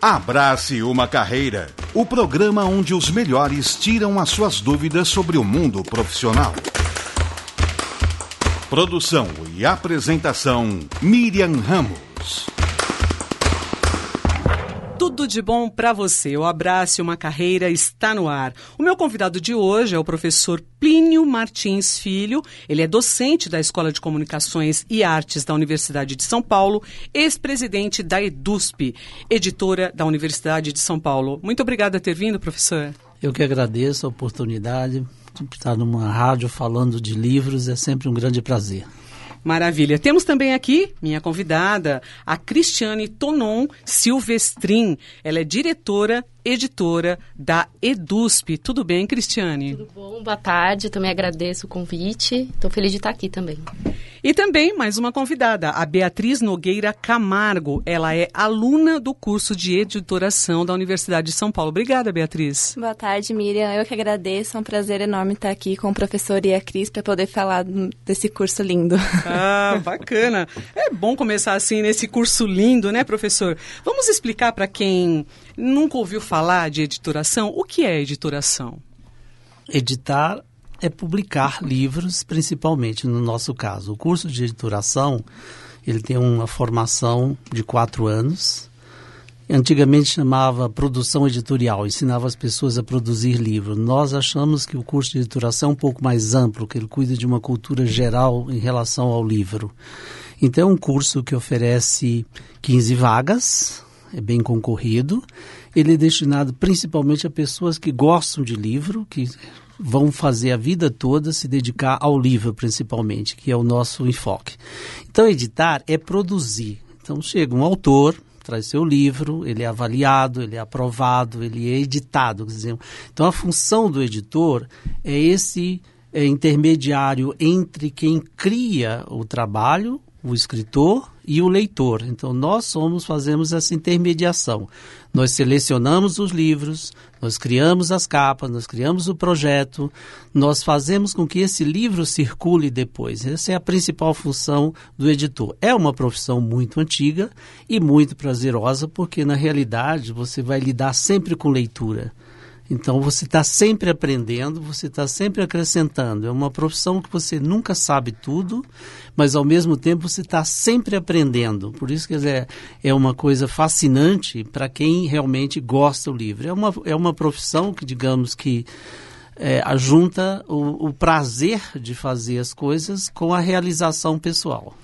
Abrace uma carreira. O programa onde os melhores tiram as suas dúvidas sobre o mundo profissional. Produção e apresentação Miriam Ramos. Tudo de bom para você. O Abraço uma Carreira está no ar. O meu convidado de hoje é o professor Plínio Martins Filho. Ele é docente da Escola de Comunicações e Artes da Universidade de São Paulo, ex-presidente da EDUSP, editora da Universidade de São Paulo. Muito obrigada por ter vindo, professor. Eu que agradeço a oportunidade de estar numa rádio falando de livros. É sempre um grande prazer. Maravilha. Temos também aqui minha convidada, a Cristiane Tonon Silvestrin. Ela é diretora editora da EDUSP. Tudo bem, Cristiane? Tudo bom, boa tarde. Também agradeço o convite. Estou feliz de estar aqui também. E também mais uma convidada, a Beatriz Nogueira Camargo. Ela é aluna do curso de editoração da Universidade de São Paulo. Obrigada, Beatriz. Boa tarde, Miriam. Eu que agradeço. É um prazer enorme estar aqui com o professor e a Cris para poder falar desse curso lindo. Ah, bacana. É bom começar assim nesse curso lindo, né, professor? Vamos explicar para quem nunca ouviu falar de editoração o que é editoração? Editar é publicar livros, principalmente no nosso caso. O curso de editoração ele tem uma formação de quatro anos. Antigamente chamava produção editorial, ensinava as pessoas a produzir livros. Nós achamos que o curso de editoração é um pouco mais amplo, que ele cuida de uma cultura geral em relação ao livro. Então é um curso que oferece 15 vagas, é bem concorrido. Ele é destinado principalmente a pessoas que gostam de livro, que vão fazer a vida toda se dedicar ao livro principalmente, que é o nosso enfoque. Então, editar é produzir. Então, chega um autor, traz seu livro, ele é avaliado, ele é aprovado, ele é editado. Dizer, então, a função do editor é esse é, intermediário entre quem cria o trabalho, o escritor e o leitor. Então nós somos fazemos essa intermediação. Nós selecionamos os livros, nós criamos as capas, nós criamos o projeto, nós fazemos com que esse livro circule depois. Essa é a principal função do editor. É uma profissão muito antiga e muito prazerosa porque na realidade você vai lidar sempre com leitura. Então você está sempre aprendendo, você está sempre acrescentando. É uma profissão que você nunca sabe tudo, mas ao mesmo tempo você está sempre aprendendo. Por isso, quer dizer, é uma coisa fascinante para quem realmente gosta do livro. É uma, é uma profissão que, digamos que, é, ajunta o, o prazer de fazer as coisas com a realização pessoal.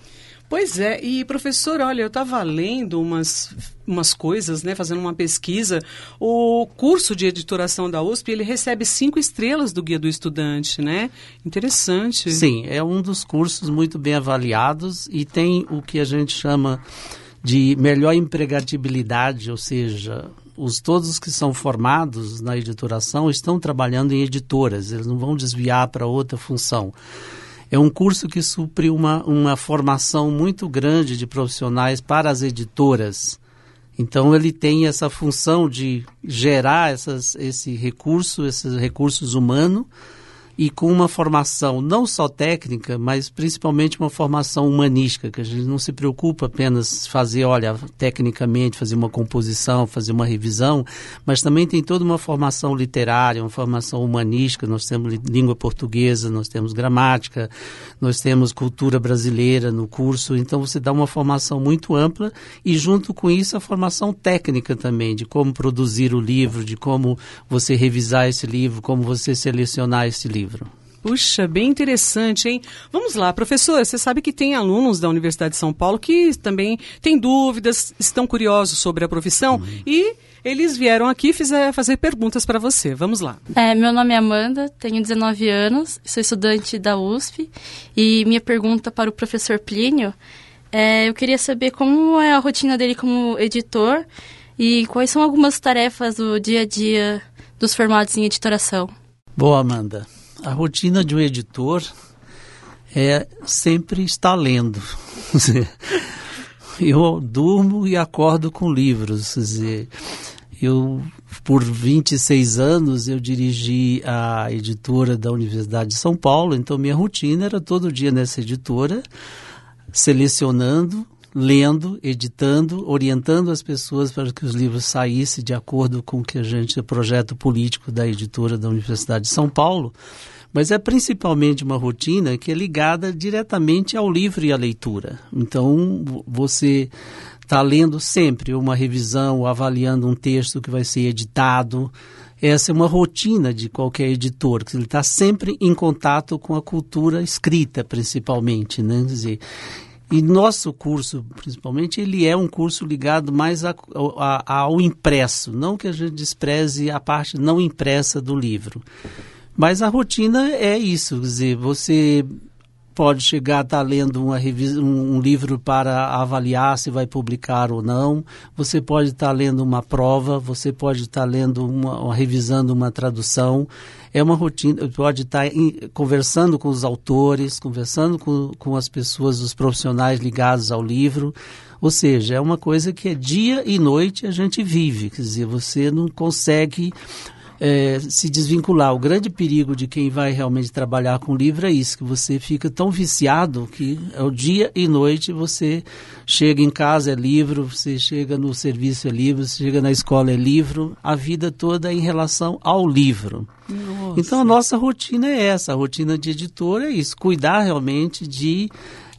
Pois é, e professor, olha, eu estava lendo umas, umas coisas, né, fazendo uma pesquisa. O curso de editoração da USP, ele recebe cinco estrelas do Guia do Estudante, né? Interessante. Sim, é um dos cursos muito bem avaliados e tem o que a gente chama de melhor empregabilidade, ou seja, os todos que são formados na editoração estão trabalhando em editoras, eles não vão desviar para outra função. É um curso que supre uma, uma formação muito grande de profissionais para as editoras. Então, ele tem essa função de gerar essas, esse recurso, esses recursos humanos, e com uma formação não só técnica, mas principalmente uma formação humanística, que a gente não se preocupa apenas fazer, olha, tecnicamente, fazer uma composição, fazer uma revisão, mas também tem toda uma formação literária, uma formação humanística, nós temos língua portuguesa, nós temos gramática, nós temos cultura brasileira no curso, então você dá uma formação muito ampla e junto com isso a formação técnica também, de como produzir o livro, de como você revisar esse livro, como você selecionar esse livro livro. Puxa, bem interessante, hein? Vamos lá, professor, você sabe que tem alunos da Universidade de São Paulo que também têm dúvidas, estão curiosos sobre a profissão uhum. e eles vieram aqui fizer, fazer perguntas para você. Vamos lá. É, meu nome é Amanda, tenho 19 anos, sou estudante da USP e minha pergunta para o professor Plínio é, eu queria saber como é a rotina dele como editor e quais são algumas tarefas do dia a dia dos formados em editoração. Boa, Amanda a rotina de um editor é sempre estar lendo. Eu durmo e acordo com livros. Eu, por 26 anos, eu dirigi a editora da Universidade de São Paulo, então minha rotina era todo dia nessa editora, selecionando lendo, editando, orientando as pessoas para que os livros saíssem de acordo com o que a gente, o projeto político da editora da Universidade de São Paulo, mas é principalmente uma rotina que é ligada diretamente ao livro e à leitura. Então, você está lendo sempre uma revisão, avaliando um texto que vai ser editado. Essa é uma rotina de qualquer editor, que ele está sempre em contato com a cultura escrita, principalmente, né? Quer dizer, e nosso curso, principalmente, ele é um curso ligado mais a, a, ao impresso, não que a gente despreze a parte não impressa do livro. Mas a rotina é isso, quer dizer, você pode chegar a estar lendo uma um, livro para avaliar se vai publicar ou não, você pode estar lendo uma prova, você pode estar lendo uma, revisando uma tradução. É uma rotina, pode estar conversando com os autores, conversando com, com as pessoas, os profissionais ligados ao livro. Ou seja, é uma coisa que é dia e noite a gente vive. Quer dizer, você não consegue é, se desvincular. O grande perigo de quem vai realmente trabalhar com livro é isso, que você fica tão viciado que é o dia e noite você chega em casa é livro, você chega no serviço é livro, você chega na escola é livro, a vida toda é em relação ao livro. Nossa. Então a nossa rotina é essa, a rotina de editor é isso, cuidar realmente de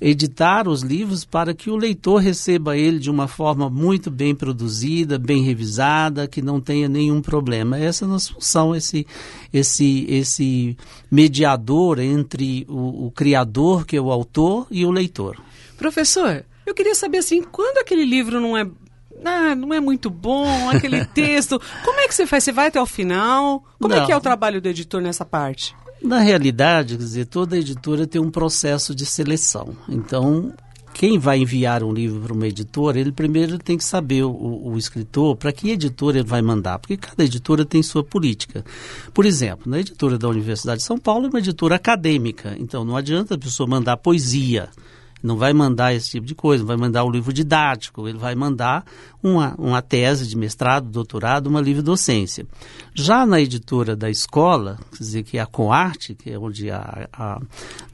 editar os livros para que o leitor receba ele de uma forma muito bem produzida, bem revisada, que não tenha nenhum problema. Essa é a nossa função, esse, esse, esse mediador entre o, o criador, que é o autor, e o leitor. Professor, eu queria saber assim, quando aquele livro não é ah, não é muito bom, aquele texto. Como é que você faz? Você vai até o final? Como não. é que é o trabalho do editor nessa parte? Na realidade, quer dizer, toda editora tem um processo de seleção. Então, quem vai enviar um livro para uma editora, ele primeiro tem que saber, o, o escritor, para que editora ele vai mandar, porque cada editora tem sua política. Por exemplo, na editora da Universidade de São Paulo é uma editora acadêmica, então não adianta a pessoa mandar poesia não vai mandar esse tipo de coisa, não vai mandar o livro didático, ele vai mandar uma, uma tese de mestrado, doutorado, uma livre docência. Já na editora da escola, quer dizer, que é a Coarte, que é onde a, a,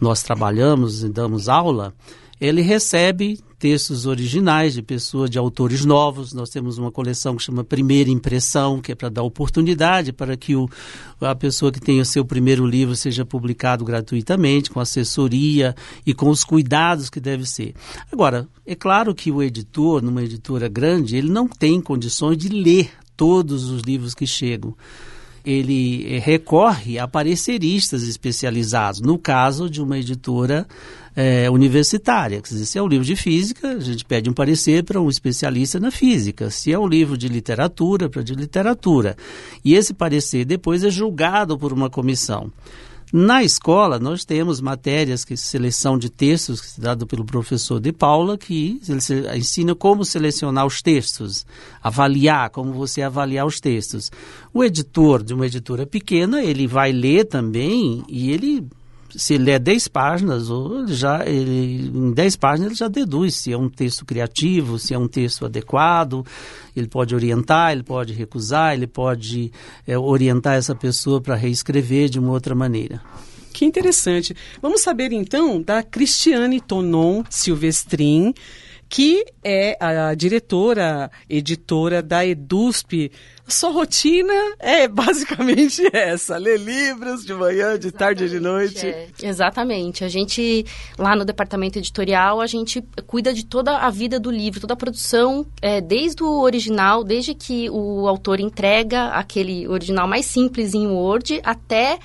nós trabalhamos e damos aula, ele recebe textos originais de pessoas, de autores novos. Nós temos uma coleção que chama Primeira Impressão, que é para dar oportunidade para que o, a pessoa que tenha o seu primeiro livro seja publicado gratuitamente, com assessoria e com os cuidados que deve ser. Agora, é claro que o editor, numa editora grande, ele não tem condições de ler todos os livros que chegam ele eh, recorre a pareceristas especializados, no caso de uma editora é, universitária. Se é um livro de física, a gente pede um parecer para um especialista na física. Se é um livro de literatura, para de literatura. E esse parecer depois é julgado por uma comissão. Na escola, nós temos matérias que seleção de textos, é dado pelo professor de Paula, que ensina como selecionar os textos, avaliar, como você avaliar os textos. O editor de uma editora pequena, ele vai ler também e ele se ele é 10 páginas, ou já, ele, em 10 páginas ele já deduz se é um texto criativo, se é um texto adequado, ele pode orientar, ele pode recusar, ele pode é, orientar essa pessoa para reescrever de uma outra maneira. Que interessante. Vamos saber então da Cristiane Tonon Silvestrin, que é a diretora, editora da EDUSP. Sua rotina é basicamente essa: ler livros de manhã, de Exatamente, tarde e de noite. É. Exatamente. A gente, lá no departamento editorial, a gente cuida de toda a vida do livro, toda a produção, é, desde o original, desde que o autor entrega aquele original mais simples em Word, até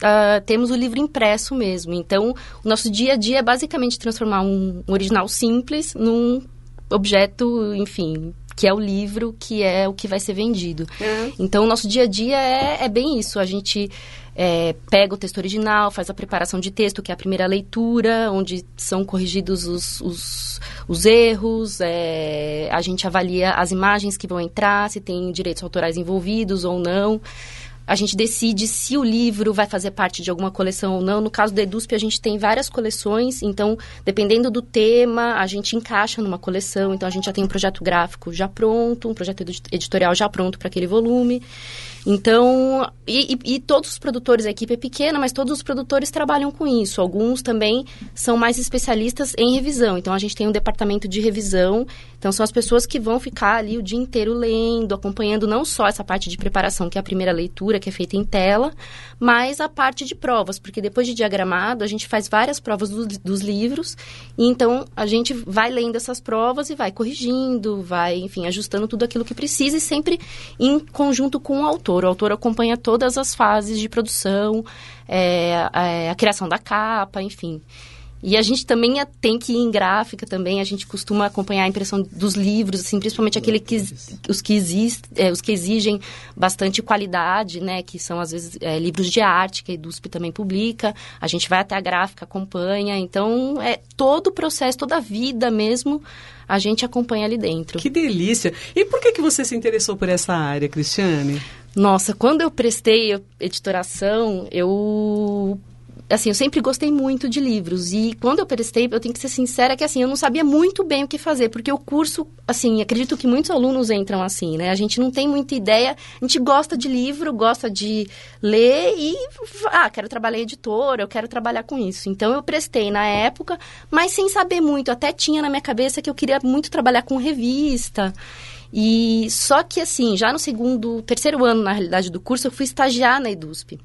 uh, temos o livro impresso mesmo. Então, o nosso dia a dia é basicamente transformar um, original simples num objeto, enfim, que é o livro, que é o que vai ser vendido. Uhum. Então, o nosso dia a dia é, é bem isso. A gente é, pega o texto original, faz a preparação de texto, que é a primeira leitura, onde são corrigidos os, os, os erros, é, a gente avalia as imagens que vão entrar, se tem direitos autorais envolvidos ou não a gente decide se o livro vai fazer parte de alguma coleção ou não. No caso do EDUSP, a gente tem várias coleções, então, dependendo do tema, a gente encaixa numa coleção. Então, a gente já tem um projeto gráfico já pronto, um projeto editorial já pronto para aquele volume. Então, e, e, e, todos os produtores, a equipe é pequena, mas todos os produtores trabalham com isso. Alguns também são mais especialistas em revisão. Então, a gente tem um departamento de revisão. Então, são as pessoas que vão ficar ali o dia inteiro lendo, acompanhando não só essa parte de preparação, que é a primeira leitura, que é feita em tela, mas a parte de provas, porque depois de diagramado, a gente faz várias provas do, dos livros. E então, a gente vai lendo essas provas e vai corrigindo, vai, enfim, ajustando tudo aquilo que precisa e sempre em conjunto com o autor autor. O autor acompanha todas as fases de produção, é, é, a criação da capa, enfim. E a gente também tem que ir em gráfica também, a gente costuma acompanhar a impressão dos livros, assim, principalmente aquele que, os, que exist, é, os que exigem bastante qualidade, né, que são às vezes é, livros de arte, que a EDUSP também publica, a gente vai até a gráfica, acompanha, então é todo o processo, toda a vida mesmo, a gente acompanha ali dentro. Que delícia! E por que, que você se interessou por essa área, Cristiane? Nossa, quando eu prestei editoração, eu assim, eu sempre gostei muito de livros. E quando eu prestei, eu tenho que ser sincera que, assim, eu não sabia muito bem o que fazer. Porque o curso, assim, acredito que muitos alunos entram assim, né? A gente não tem muita ideia. A gente gosta de livro, gosta de ler e... Ah, quero trabalhar editora, eu quero trabalhar com isso. Então, eu prestei na época, mas sem saber muito. Até tinha na minha cabeça que eu queria muito trabalhar com revista. E só que assim, já no segundo, terceiro ano, na realidade, do curso, eu fui estagiar na EDUSP.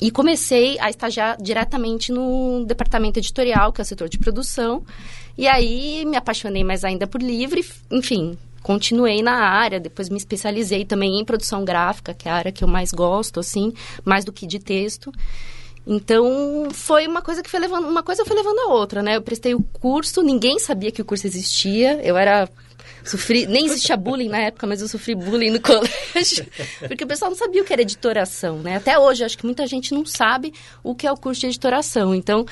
E comecei a estagiar diretamente no departamento editorial, que é o setor de produção. E aí me apaixonei mais ainda por livre, enfim, continuei na área, depois me especializei também em produção gráfica, que é a área que eu mais gosto, assim, mais do que de texto. Então, foi uma coisa que foi levando, uma coisa foi levando a outra, né? Eu prestei o curso, ninguém sabia que o curso existia. Eu era Sofri, nem existia bullying na época, mas eu sofri bullying no colégio, porque o pessoal não sabia o que era editoração, né? Até hoje, acho que muita gente não sabe o que é o curso de editoração. Então,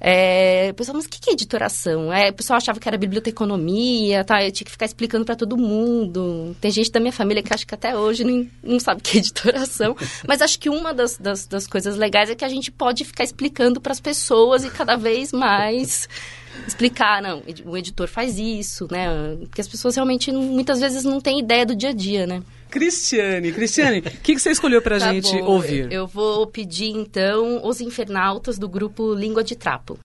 é, o pessoal, mas o que é editoração? É, o pessoal achava que era biblioteconomia, tá? Eu tinha que ficar explicando para todo mundo. Tem gente da minha família que acha que até hoje não, não sabe o que é editoração. Mas acho que uma das, das, das coisas legais é que a gente pode ficar explicando para as pessoas e cada vez mais explicar, não, o editor faz isso, né? Porque as pessoas realmente muitas vezes não têm ideia do dia a dia, né? Cristiane, Cristiane, o que, que, você escolheu pra tá gente bom, ouvir? Eu vou pedir então Os Infernautas do grupo Língua de Trapo.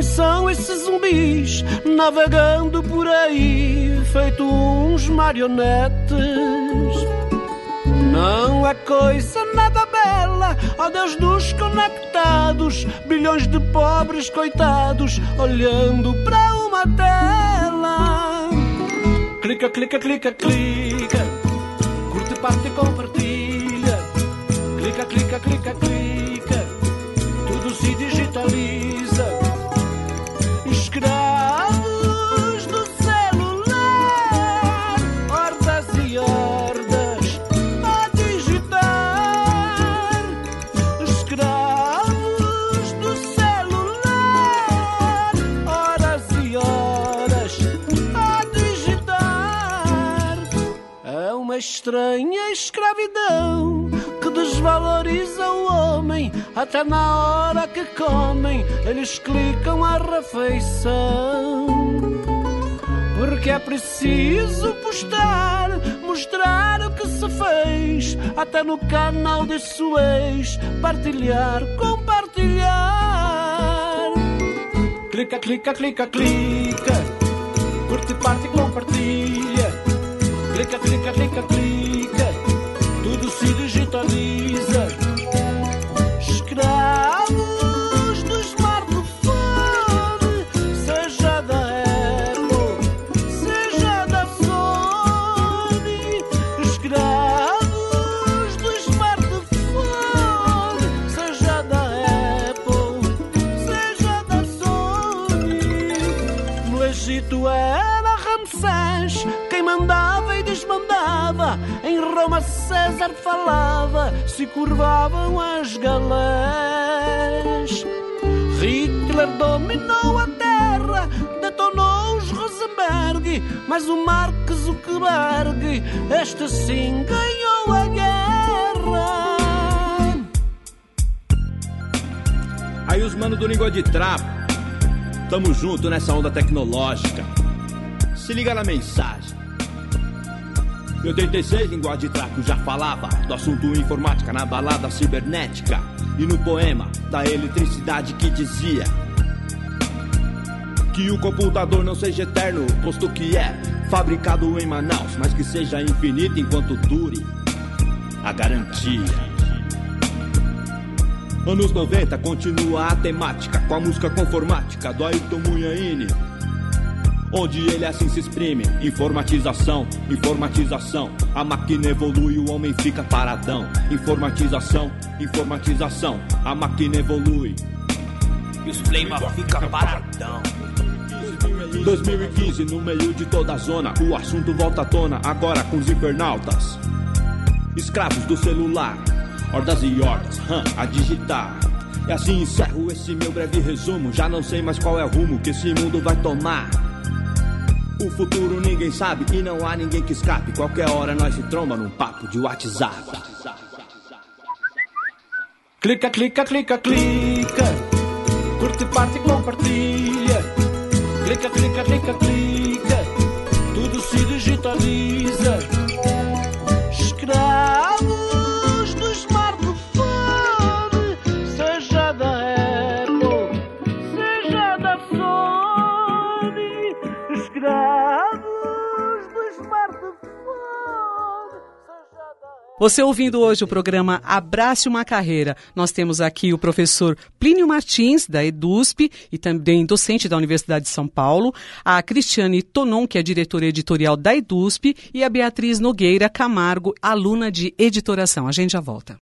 São esses zumbis navegando por aí, feito uns marionetes. Não é coisa nada bela, ó Deus dos conectados, bilhões de pobres coitados olhando para uma tela. Clica, clica, clica, clica, curte, parte e compartilha. Clica, clica, clica, clica, escravidão que desvaloriza o homem até na hora que comem, eles clicam a refeição. Porque é preciso postar, mostrar o que se fez, até no canal de Suez, partilhar, compartilhar. Clica, clica, clica, clica, curte, parte, compartilha. Clica, clica, clica, clica, digitaliza Roma César falava, se curvavam as galés. Hitler dominou a terra, detonou os Rosenberg, mas o Mark Zuckerberg, este sim ganhou a guerra. Aí os manos do língua de trapo, tamo junto nessa onda tecnológica. Se liga na mensagem. Em 86, língua de trapo já falava do assunto informática na balada cibernética e no poema da eletricidade que dizia que o computador não seja eterno, posto que é fabricado em Manaus, mas que seja infinito enquanto dure a garantia. Anos 90 continua a temática com a música conformática do Ayrton Munhaine. Onde ele assim se exprime: informatização, informatização. A máquina evolui, o homem fica paradão. Informatização, informatização. A máquina evolui. E os flama fica paradão. 2015, no meio de toda a zona, o assunto volta à tona agora com os infernautas. Escravos do celular, hordas e hordas, hum, a digitar. E assim encerro esse meu breve resumo. Já não sei mais qual é o rumo que esse mundo vai tomar. O futuro ninguém sabe e não há ninguém que escape. Qualquer hora nós se tromba num papo de WhatsApp. Clica, clica, clica, clica. Curte, parte, compartilha. Clica, clica, clica, clica. Tudo se digitaliza. Você ouvindo hoje o programa Abrace uma Carreira, nós temos aqui o professor Plínio Martins, da EDUSP e também docente da Universidade de São Paulo, a Cristiane Tonon, que é diretora editorial da EDUSP, e a Beatriz Nogueira Camargo, aluna de editoração. A gente já volta.